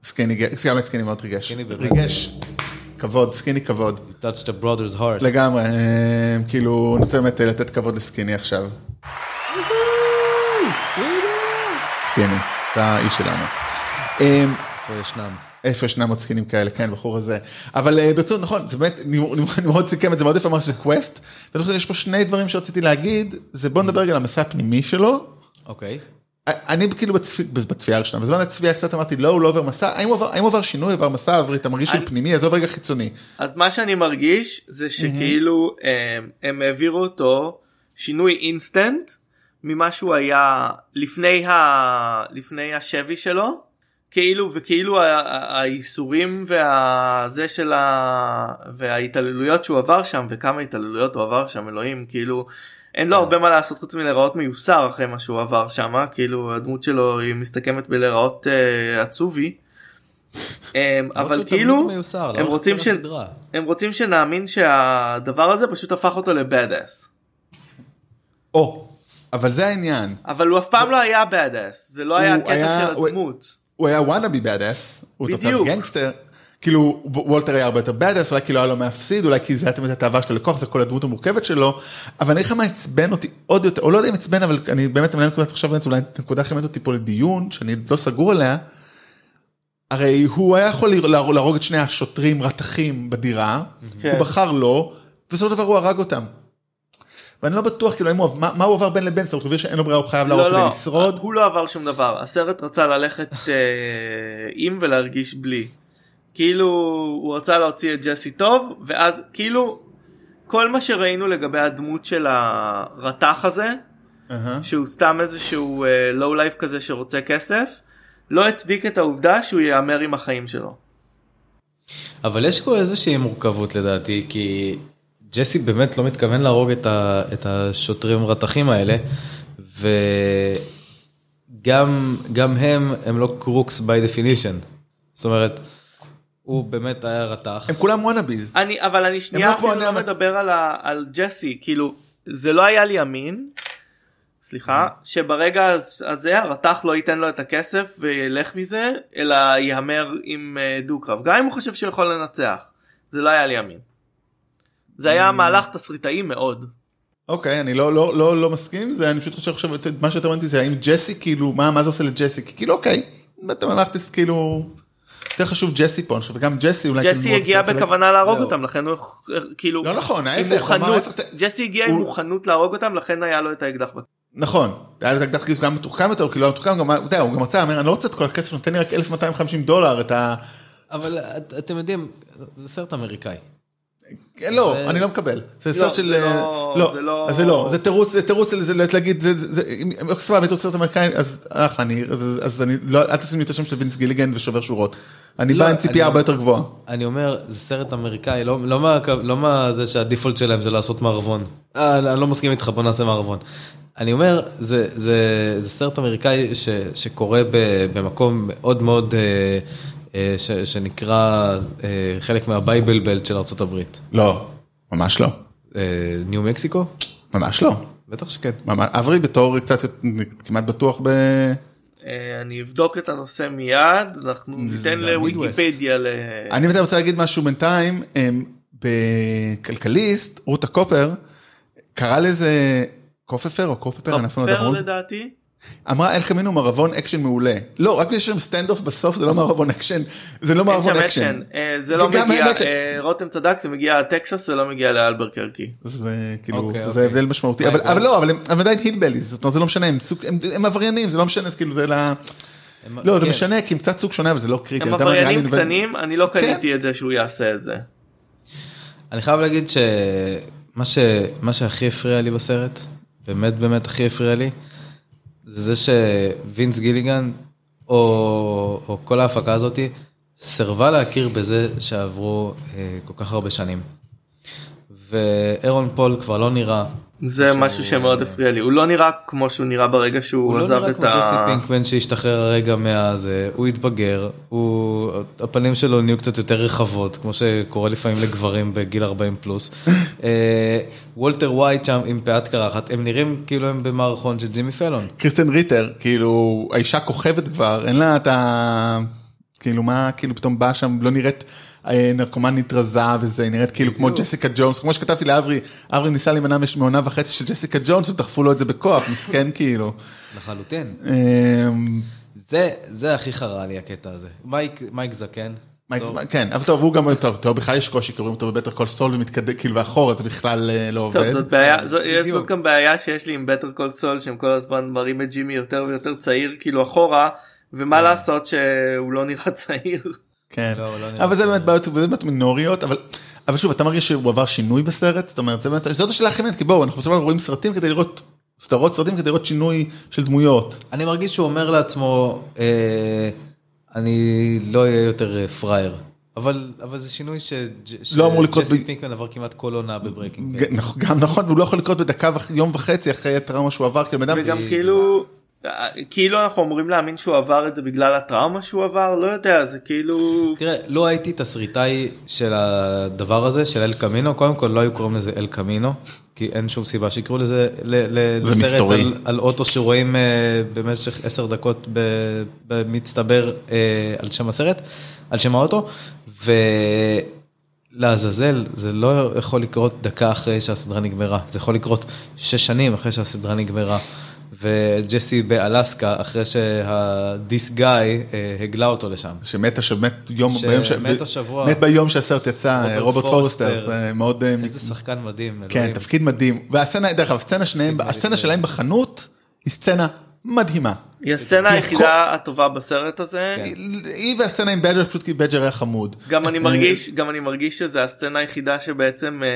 סקיני, ג- גם את סקיני מאוד ריגש. ריגש. כבוד, סקיני כבוד. You touched a brother's heart. לגמרי, אה, כאילו, אני רוצה באמת לתת כבוד לסקיני עכשיו. סקיני, אתה האיש שלנו. אה, איפה ישנם? איפה ישנם עוד סקינים כאלה, כן, בחור הזה. אבל אה, ברצינות, נכון, זה באמת, נמרוד נמרוד סיכם את זה מאוד יפה, אמר שזה quest. ואני חושב שיש פה שני דברים שרציתי להגיד, זה בוא נדבר רגע על המסע הפנימי שלו. אוקיי. אני כאילו בצפי, בצפייה הראשונה, בזמן הצפייה קצת אמרתי, לא, הוא לא עובר מסע, האם עבר שינוי, עבר מסע, אברי, אתה מרגיש שהוא פנימי, עזוב רגע חיצוני. אז מה שאני מרגיש זה שכאילו הם, העבירו אותו שינוי אינסטנט ממה שהוא היה לפני ה... לפני השבי שלו כאילו וכאילו ה- ה- הייסורים והזה של ה... וההתעללויות שהוא עבר שם וכמה התעללויות הוא עבר שם אלוהים כאילו אין לו הרבה מה לעשות חוץ מלהיראות מיוסר אחרי מה שהוא עבר שם כאילו הדמות שלו היא מסתכמת בלהיראות אה, עצובי. אמ, אבל כאילו מיוסר, הם רוצים כל ש... הסדרה. הם רוצים שנאמין שהדבר הזה פשוט הפך אותו לבאד אס. או, אבל זה העניין, אבל הוא אף פעם לא היה באד אס זה לא היה הוא הקטע היה- של הוא- הדמות. הוא היה וואנאבי בדאס, הוא תוצאת בדיוק. גנגסטר, כאילו וולטר היה הרבה יותר בדאס, אולי כאילו היה לו מפסיד, אולי כי זה היה תמיד התאווה שלו לכוח, זה כל הדמות המורכבת שלו, אבל אני אגיד לך מה עצבן אותי עוד יותר, או לא יודע אם עצבן, אבל אני באמת מנהל נקודת עכשיו, אולי הנקודה הכי אותי פה לדיון, שאני לא סגור עליה, הרי הוא היה יכול להרוג את שני השוטרים רתכים בדירה, כן. הוא בחר לא, בסופו של דבר הוא הרג אותם. ואני לא בטוח כאילו האם הוא, מה, מה הוא עבר בין לבין, זאת אומרת הוא שאין לו ברירה, הוא חייב להרוג לא כדי לא לשרוד. הוא לא עבר שום דבר הסרט רצה ללכת אה, עם ולהרגיש בלי. כאילו הוא רצה להוציא את ג'סי טוב ואז כאילו כל מה שראינו לגבי הדמות של הרתח הזה אהה. שהוא סתם איזשהו לואו לייף כזה שרוצה כסף לא הצדיק את העובדה שהוא יהמר עם החיים שלו. אבל יש פה איזושהי מורכבות לדעתי, כי ג'סי באמת לא מתכוון להרוג את, ה, את השוטרים רתחים האלה, וגם גם הם, הם לא קרוקס by definition. זאת אומרת, הוא באמת היה רתח. הם כולם וואנאביז. אני אבל אני לא שנייה כמו אפילו לא. מדבר על, ה, על ג'סי כאילו זה לא היה לי אמין. סליחה שברגע הז- הזה הרתח לא ייתן לו את הכסף וילך מזה אלא יהמר עם אה, דו-קרב גם אם הוא חושב שהוא יכול לנצח זה לא היה לי אמין. זה היה מהלך תסריטאי מאוד. אוקיי, אני לא, לא, לא, לא מסכים עם זה, אני פשוט חושב עכשיו, מה שאתה אמרתי זה האם ג'סי כאילו, מה, מה זה עושה לג'סי? כאילו אוקיי, אתה הלכת כאילו, יותר חשוב ג'סי פה, אני חושב, וגם ג'סי אולי... ג'סי כאילו הגיע מאוד- בכוונה להרוג. אותם לכן הוא כאילו לא נכון, ההפך, הוא ג'סי הגיע עם הוא- מוכנות להרוג אותם לכן היה לו את האקדח. נכון, היה לו את האקדח כאילו גם מתוחכם יותר, כאילו לא מתוחכם, גם, הוא גם רצה, אומר, אני לא רוצה את כל הכסף, נותן לי רק 1250 דולר, את ה... אבל את, אתם יודעים, זה סרט אמריקאי. כן, לא, אני לא מקבל. זה לא, סרט של... זה אה, לא- לא, זה לא- זה לא, זה תירוץ, זה תירוץ זה- להגיד, אם סבבה, אם אתה רוצה סרט אמריקאי, אז אחלה, אני, אז- אני, לא, אל תשים לי את השם של וינס גיליגן ושובר שורות. אני לא, בא עם ציפייה הרבה יותר גבוהה. אני אומר, זה סרט אמריקאי, לא, לא, מה, לא זה שהדיפולט שלהם זה לעשות מערבון. אה, אני לא מסכים איתך, בוא נעשה מערבון. אני אומר, זה, זה, זה סרט אמריקאי ש, שקורה ב, במקום מאוד מאוד, אה, שנקרא אה, חלק מהבייבל בלט של ארה"ב. לא, ממש לא, אה, ניו מקסיקו? ממש לא. בטח שכן. ממש- אברי בתור קצת כמעט בטוח ב... אה, אני אבדוק את הנושא מיד אנחנו ניתן לוויקיפדיה ל... אני באמת רוצה להגיד משהו בינתיים, בכלכליסט, רותה קופר, קרא לזה קופפר או קופפר, אני אפילו לא יודע פר איך אומרים את זה. לדעתי. אמרה אל קמינו מערבון אקשן מעולה. לא, רק יש שם standoff בסוף זה לא מערבון אקשן, זה לא אין מערבון אקשן. אה, זה לא מגיע, אין. אה, רותם צדק זה מגיע טקסס זה לא מגיע לאלבקרקי. זה כאילו, אוקיי, זה אוקיי. הבדל משמעותי, אבל לא, אבל הם עדיין אומרת זה לא משנה, הם סוג- הם- הם עבריינים, זה לא משנה, כאילו זה לא, זה כן. משנה, כי הם קצת סוג שונה, אבל זה לא קריטי. הם עבריינים קטנים אני לא כן. קניתי את זה שהוא יעשה את זה. אני חייב להגיד שמה שהכי הפריע לי בסרט, באמת באמת הכי הפריע לי, זה זה שווינס גיליגן, או, או כל ההפקה הזאתי, סירבה להכיר בזה שעברו אה, כל כך הרבה שנים. ואירון פול כבר לא נראה. זה שהוא- משהו שמאוד הפריע לי הוא לא נראה כמו שהוא נראה ברגע שהוא הוא לא עזב נראה את כמו ג'סי ה... פינקמן שהשתחרר הרגע מהזה, הוא התבגר, הוא, הפנים שלו נהיו קצת יותר רחבות, כמו שקורה לפעמים לגברים בגיל 40 פלוס. אה, וולטר ווייט שם עם פאה קרחת, הם נראים כאילו הם במערכון של ג'ימי פלון. קריסטן ריטר, כאילו, האישה כוכבת כבר, אין לה את ה... כאילו מה, כאילו פתאום באה שם, לא נראית אה, נרקומנית רזה וזה, נראית כאילו כמו ג'סיקה ג'ונס, כמו שכתבתי לאברי, אברי ניסה להימנע מעונה וחצי של ג'סיקה ג'ונס ודחפו לו את זה בכוח, מסכן כאילו. לחלוטין. אמ, זה, זה הכי חרה לי הקטע הזה. מייק, מייק זקן. מייק- טוב. כן, אבל טוב, הוא גם, טוב, טוב, בכלל יש קושי, קוראים אותו בבטר קול סול ומתקדם, כאילו ואחורה זה בכלל אה, לא טוב עובד. זאת בעיה. זאת גם בעיה שיש לי עם בטר קול סול שהם כל הזמן מראים את ג'ימי יותר ויותר צעיר כאילו אחורה ומה לעשות שהוא לא נראה צעיר. כן, לא, לא אבל זה. באמת בעיות, זה באמת מינוריות, אבל, אבל שוב, אתה מרגיש שהוא עבר שינוי בסרט, זאת אומרת, זאת השאלה הכי מעניינת, כי בואו, אנחנו בסופו רואים סרטים כדי לראות, סדרות סרטים כדי לראות שינוי של דמויות. אני מרגיש שהוא אומר לעצמו, אה, אני לא אהיה יותר אה, פראייר. אבל, אבל זה שינוי ש... לא אמור לקרות ג'סי ב- פינקמן עבר כמעט כל עונה בברייקינג. גם נכון, והוא לא יכול לקרות בדקה יום וחצי אחרי הטראומה שהוא עבר, כאילו, בן אדם, וגם כאילו כאילו אנחנו אמורים להאמין שהוא עבר את זה בגלל הטראומה שהוא עבר לא יודע זה כאילו תראה, לא הייתי תסריטאי של הדבר הזה, של אל קמינו, קודם כל לא היו קוראים לזה אל קמינו, כי אין שום סיבה שיקראו לזה ל- ל- זה לסרט. על, על אוטו שרואים אה, במשך עשר דקות במצטבר אה, על שם הסרט, על שם האוטו, ולעזאזל, זה לא יכול לקרות דקה אחרי שהסדרה נגמרה, זה יכול לקרות שש שנים אחרי שהסדרה נגמרה. וג'סי באלסקה אחרי שה this guy אה, הגלה אותו לשם. שמת מת יום, ביום ש- השבוע. מת ביום שהסרט יצא, רוברט רוברט פורסטר, פורסטר. זה מאוד, אה, איזה שחקן מדהים. כן. תפקיד מדהים, והסצנה, דרך אגב, הסצנה שלהם, תפקיד הסצנה. שלהם בחנות, היא סצנה מדהימה. היא הסצנה היחידה הטובה בסרט הזה. כן. היא והסצנה עם בדג'ר פשוט כי בדג'ר היה חמוד. גם אני מרגיש גם אני מרגיש שזה הסצנה היחידה שבעצם אה,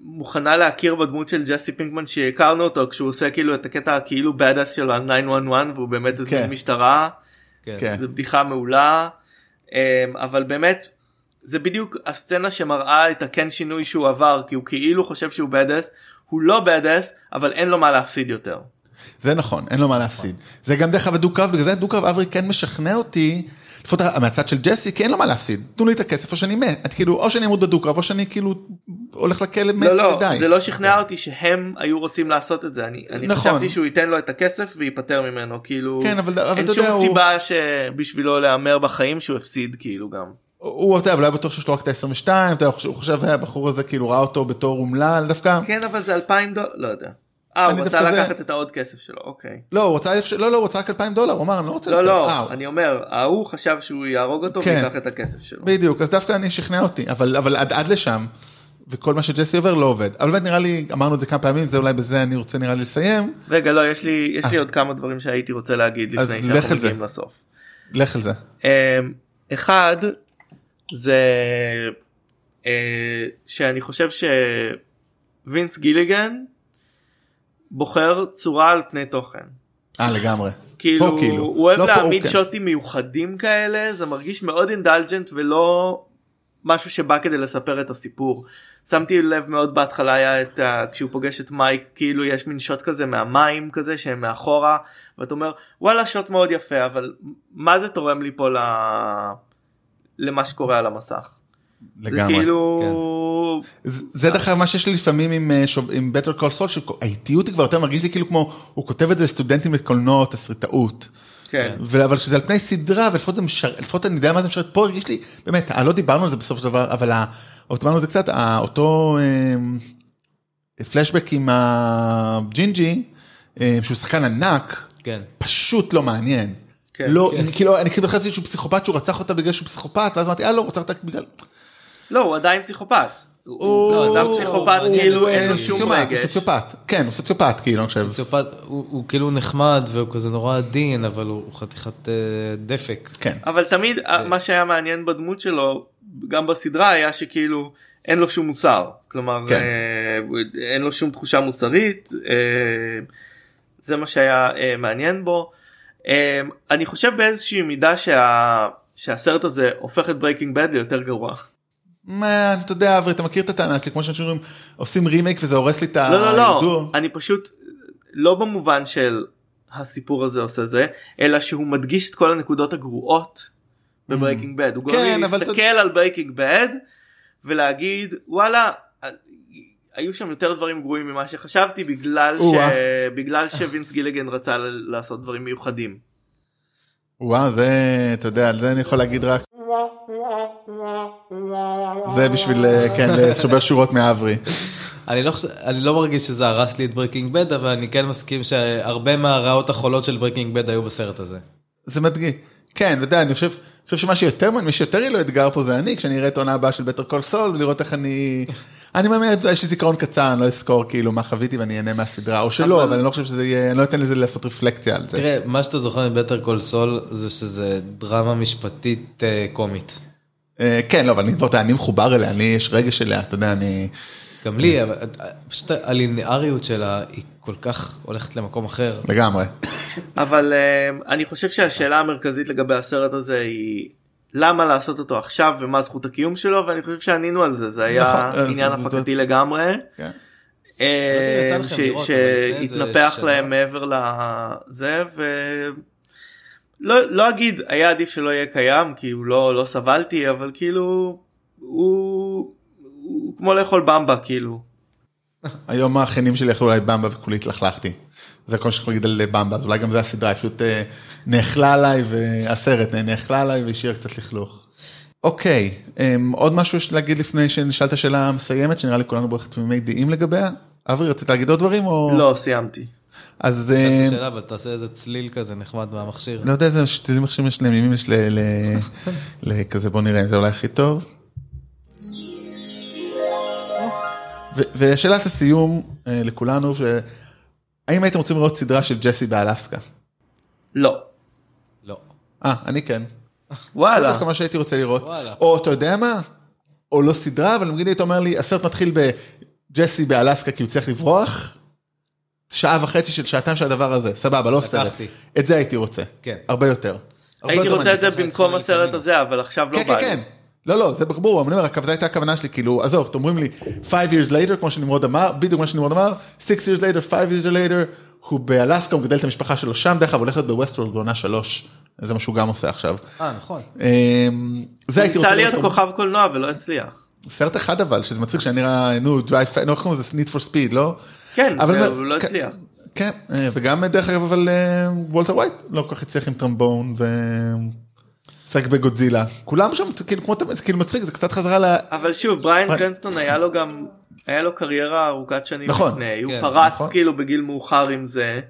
מוכנה להכיר בדמות של ג'סי פינקמן שהכרנו אותו כשהוא עושה כאילו את הקטע כאילו badass של ה-911 והוא באמת איזה כן. משטרה. כן. כן. זו בדיחה מעולה אה, אבל באמת זה בדיוק הסצנה שמראה את הכן שינוי שהוא עבר כי הוא כאילו חושב שהוא badass הוא לא badass אבל אין לו מה להפסיד יותר. זה נכון, אין לו מה להפסיד. זה גם דרך אגב דו קרב, בגלל זה דו קרב אברי כן משכנע אותי, לפחות מהצד של ג'סי, כי אין לו מה להפסיד. תנו לי את הכסף או שאני מת. את כאילו, או שאני אמות בדו קרב, או שאני כאילו הולך לכלא מת לא לא ודי. זה לא שכנע אותי שהם היו רוצים לעשות את זה אני, אני נכון. חשבתי שהוא ייתן לו את הכסף וייפטר ממנו כאילו כן, אבל- אבל אין שום יודע, הוא- סיבה שבשבילו להמר בחיים שהוא הפסיד כאילו גם. הוא, אתה יודע, אבל היה בטוח שיש לו רק את ה-22, אתה יודע, הוא חושב, הבחור הזה כאילו ראה אותו בתור אומלל, דווקא, כן אבל זה 2,000 דולר לא יודע. אה הוא רצה לקחת את העוד כסף שלו אוקיי. לא, הוא רצה, לא, לא, הוא רצה רק 2,000 דולר, הוא אמר, אני לא רוצה לא יותר." לא אה, אני אומר ההוא חשב שהוא יהרוג אותו כן. ויקח את הכסף שלו. בדיוק, אז דווקא אני שכנע אותי, אבל, אבל עד, לשם, וכל מה שג'סי עובר לא עובד. אבל באמת נראה לי, אמרנו את זה כמה פעמים, זה אולי בזה אני רוצה נראה לי לסיים, רגע לא יש לי יש לי עוד כמה דברים שהייתי רוצה להגיד אה. לפני שאנחנו. מגיעים לסוף. לך על זה. אמ, אחד זה אה, שאני חושב שווינס גיליגן בוחר צורה על פני תוכן. אה, לגמרי. כאילו, פה כאילו. הוא אוהב לא, פה, להעמיד כן. שוטים מיוחדים כאלה זה מרגיש מאוד אינדלג'נט ולא משהו שבא כדי לספר את הסיפור. שמתי לב מאוד בהתחלה היה את ה... כשהוא פוגש את מייק כאילו יש מין שוט כזה מהמים כזה שהם מאחורה ואתה אומר וואלה שוט מאוד יפה אבל מה זה תורם לי פה ל... למה שקורה על המסך. זה לגמרי. כאילו זה זה דרך אגב מה שיש לי לפעמים עם, אה, שוב- עם בטר קול סול, שהאיטיות היא כבר יותר מרגיש לי כאילו כמו, הוא כותב את זה לסטודנטים לקולנוע, תסריטאות. כן. ו- אבל כשזה על פני סדרה ולפחות זה לפחות אני יודע מה זה משרת, פה הרגיש לי, באמת, אה, לא דיברנו על זה בסופו של דבר, אבל דיברנו על זה קצת, אותו אה, פלשבק עם הג'ינג'י, אה, שהוא שחקן ענק, כן. פשוט לא מעניין. כן, לא, כן. כאילו, אני כאילו חשבתי שהוא פסיכופת שהוא רצח אותה בגלל שהוא פסיכופת, ואז אמרתי, אה לא, הוא רצח אותה בגלל... לא הוא עדיין פסיכופת. הוא- הוא אדם פסיכופת כאילו אין לו שום סוציופט, הוא רגש. סוציופט, כן, הוא סוציופט, כאילו, אני חושב. סוציופט, הוא, כאילו נחמד והוא כזה נורא עדין, אבל הוא חתיכת אה, דפק. כן. אבל תמיד מה שהיה מעניין בדמות שלו גם בסדרה היה שכאילו אין לו שום מוסר כלומר כן. אה, אין לו שום תחושה מוסרית אה, זה מה שהיה מעניין בו אני חושב באיזושהי מידה שה, שהסרט הזה הופך את ברייקינג בד ליותר גרוע. מה, אתה יודע, אברי, אתה מכיר את הטענה שלי, כמו שאנשים אומרים, עושים רימייק וזה הורס לי את לא לא לא הידוע. אני פשוט לא במובן של הסיפור הזה עושה זה אלא שהוא מדגיש את כל הנקודות הגרועות בברייקינג בד הוא גורם כן, לי אבל להסתכל על ברייקינג בד ולהגיד וואלה היו שם יותר דברים גרועים ממה שחשבתי בגלל ש... בגלל שווינס גילגן רצה לעשות דברים מיוחדים. וואו, זה, אתה יודע, על זה אני יכול להגיד רק. זה בשביל, אה, כן, לשובר שורות מאברי. אני לא, אני לא מרגיש שזה הרס לי את ברקינג בד, אבל אני כן מסכים שהרבה מהרעות החולות של ברקינג בד היו בסרט הזה. זה מדגי. כן, אתה יודע, אני חושב, חושב שמה שיותר, מי שיותר יהיה לו אתגר פה זה אני, כשאני אראה את העונה הבאה של בטר קול סול, ולראות איך אני... אני מאמין, יש לי זיכרון קצר, אני לא אזכור כאילו מה חוויתי ואני אהנה מהסדרה, או שלא, אבל- אבל אני לא חושב שזה יהיה, אני לא אתן לזה לעשות רפלקציה על זה. תראה, מה שאתה זוכר מבטר קול סול זה שזה דרמה משפטית אה, קומית. אה, כן, לא, אבל אני כבר, אני מחובר אליה, אני, יש רגש אליה, אתה יודע, אני... גם לי, אבל, אה, פשוט הלינאריות שלה היא כל כך הולכת למקום אחר. לגמרי. אבל uh, אני חושב שהשאלה המרכזית לגבי הסרט הזה היא למה לעשות אותו עכשיו ומה זכות הקיום שלו ואני חושב שענינו על זה זה היה נכון, עניין הפקתי לגמרי. כן. אה, איזה שהתנפח. להם מעבר לזה ולא לא אגיד היה עדיף שלא יהיה קיים כי הוא לא לא סבלתי אבל כאילו הוא, הוא כמו לאכול במבה כאילו. היום האחיינים שלי אכלו אולי במבה וכולי התלכלכתי. זה כל מה שאני יכול להגיד על במבה, אז אולי גם זה הסדרה, פשוט אה, נאכלה עליי, והסרט אה, נאכלה עליי והשאיר קצת לכלוך. אוקיי, אמ, עוד משהו יש להגיד לפני שנשאל את השאלה המסיימת, שנראה לי כולנו בערך תמימי דעים לגביה? אברי, רצית להגיד עוד דברים או... לא סיימתי. אז אה, שאלה, אבל תעשה איזה צליל כזה נחמד מהמכשיר. לא יודע איזה צלילים מחשבים יש להם, אם יש לכזה, בוא נראה אם זה אולי הכי טוב. ושאלת הסיום אה, לכולנו. האם הייתם רוצים לראות סדרה של ג'סי באלסקה? לא. לא. אה, אני כן. זה וואלה. דווקא מה שהייתי רוצה לראות. וואלה. או אתה יודע מה? או לא סדרה, אבל נגיד היית אומר לי, הסרט מתחיל בג'סי באלסקה כי הוא צריך לברוח. שעה וחצי של שעתיים של הדבר הזה, סבבה, לא סרט. את זה הייתי רוצה. כן. הרבה יותר. הייתי רוצה את זה. במקום הסרט הזה, אבל עכשיו לא כן, בא כן, כן. לי. לא, לא, זה ברור, אני אומר, זו הייתה הכוונה שלי, כאילו, עזוב, אתם אומרים לי, 5 years later, כמו שנמרוד אמר, בדיוק כמו שנמרוד אמר, 6 years later, 5 years later, הוא באלסקה, הוא מגדל את המשפחה שלו שם, דרך אגב, הוא הולך להיות בווסטוורלד בעונה 3, זה מה שהוא גם עושה עכשיו. אה, נכון. אמ, זה הייתי ניסה רוצה להיות לראות, כוכב קולנוע ולא הצליח. סרט אחד אבל, שזה מצחיק שאני נראה, נו, דרייב, נו, איך קוראים לזה, Need for Speed, לא? כן, אבל לא. הצליח. כן, אה, וגם דרך אגב, אבל אה, וולטר ווייט לא כל כך הצליח עם טרמבו ו... משחק בגודזילה, כולם שם, כאילו, כמו תמיד, זה כאילו מצחיק, זה קצת חזרה ל... אבל שוב, בריין בריין- קרנסטון היה לו גם, היה לו קריירה ארוכת שנים נכון. לפני, הוא כן, פרץ נכון. כאילו בגיל מאוחר עם זה,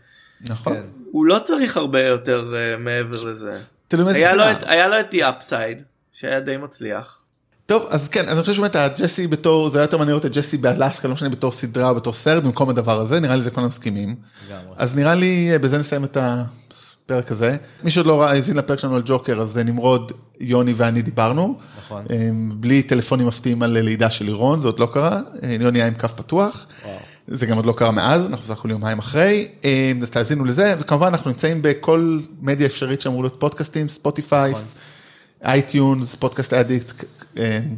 נכון. כן. הוא לא צריך הרבה יותר אה, מעבר לזה. לו. את- היה לו את The Upside, שהיה די מצליח. טוב אז כן אז אני חושב שבאמת הג'סי בתור זה היה יותר מעניין את ג'סי באלסקה לא משנה בתור סדרה או בתור סרט במקום הדבר הזה נראה לי זה כולם מסכימים. אז נראה לי אה, בזה נסיים את הפרק הזה. מי שעוד לא ראה האזין לפרק שלנו על ג'וקר אז אה, נמרוד יוני ואני דיברנו. נכון. אה, בלי טלפונים מפתיעים על לידה של לירון זה עוד לא קרה. יוני היה עם כף פתוח. וואו. זה גם עוד לא קרה מאז אנחנו בסך הכל יומיים אחרי אז תאזינו לזה וכמובן אנחנו נמצאים בכל מדיה אפשרית שאמור להיות פודקאסטים ספוטיפיי. נכון. iTunes, Podcast Addict,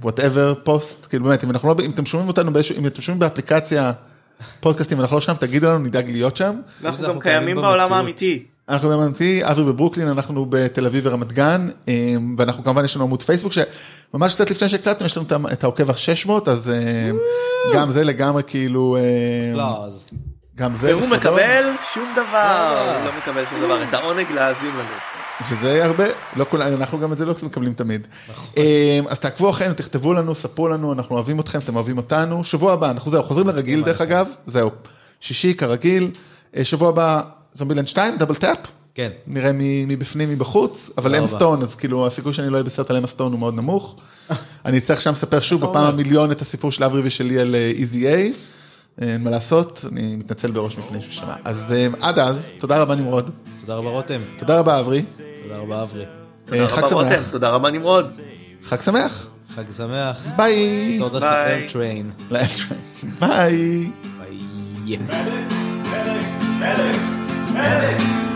whatever, פוסט, כאילו באמת, אם אנחנו לא, אם אתם שומעים אותנו באיזשהו, אם אתם שומעים באפליקציה פודקאסטים ואנחנו לא שם, תגידו לנו, נדאג להיות שם. אנחנו גם אנחנו קיימים בעולם. האמיתי. אנחנו באמנתי, אברי בברוקלין, אנחנו בתל אביב ורמת גן, אה, ואנחנו כמובן יש לנו עמוד פייסבוק, שממש קצת לפני שהקלטנו, יש לנו את העוקב ה-600, אז אה, גם זה לגמרי כאילו, אה, לא, אז גם זה, והוא מקבל שום דבר, לא. הוא לא מקבל שום דבר, את העונג להאזין לנו. שזה הרבה, לא כולם, אנחנו גם את זה לא מקבלים תמיד. אה, אז תעקבו אחרינו, תכתבו לנו, ספרו לנו, אנחנו אוהבים אתכם, אתם אוהבים אותנו. שבוע הבא, אנחנו זהו, חוזרים לרגיל דרך אגב, זהו, שישי כרגיל, אה, שבוע הבא זומבילנד 2, דאבל טאפ, כן. נראה מבפנים מבחוץ, אבל רבה. סטון, אז כאילו הסיכוי שאני לא אהיה בסרט על אם סטון הוא מאוד נמוך. אני אצטרך שם לספר שוב בפעם המיליון את הסיפור של אברי ושלי על אה, איזי איי. אין מה לעשות, אני מתנצל בראש מפני ששמע. אז אה, עד אז, תודה רבה נמרוד, תודה רבה רותם. תודה רבה אברי, תודה רבה אברי. תודה אה, חג רבה רותם, שמח, תודה רבה נמרוד. חג שמח, חג שמח. ביי. סודה של ביי. טריין. ביי. ביי. Medic, medic,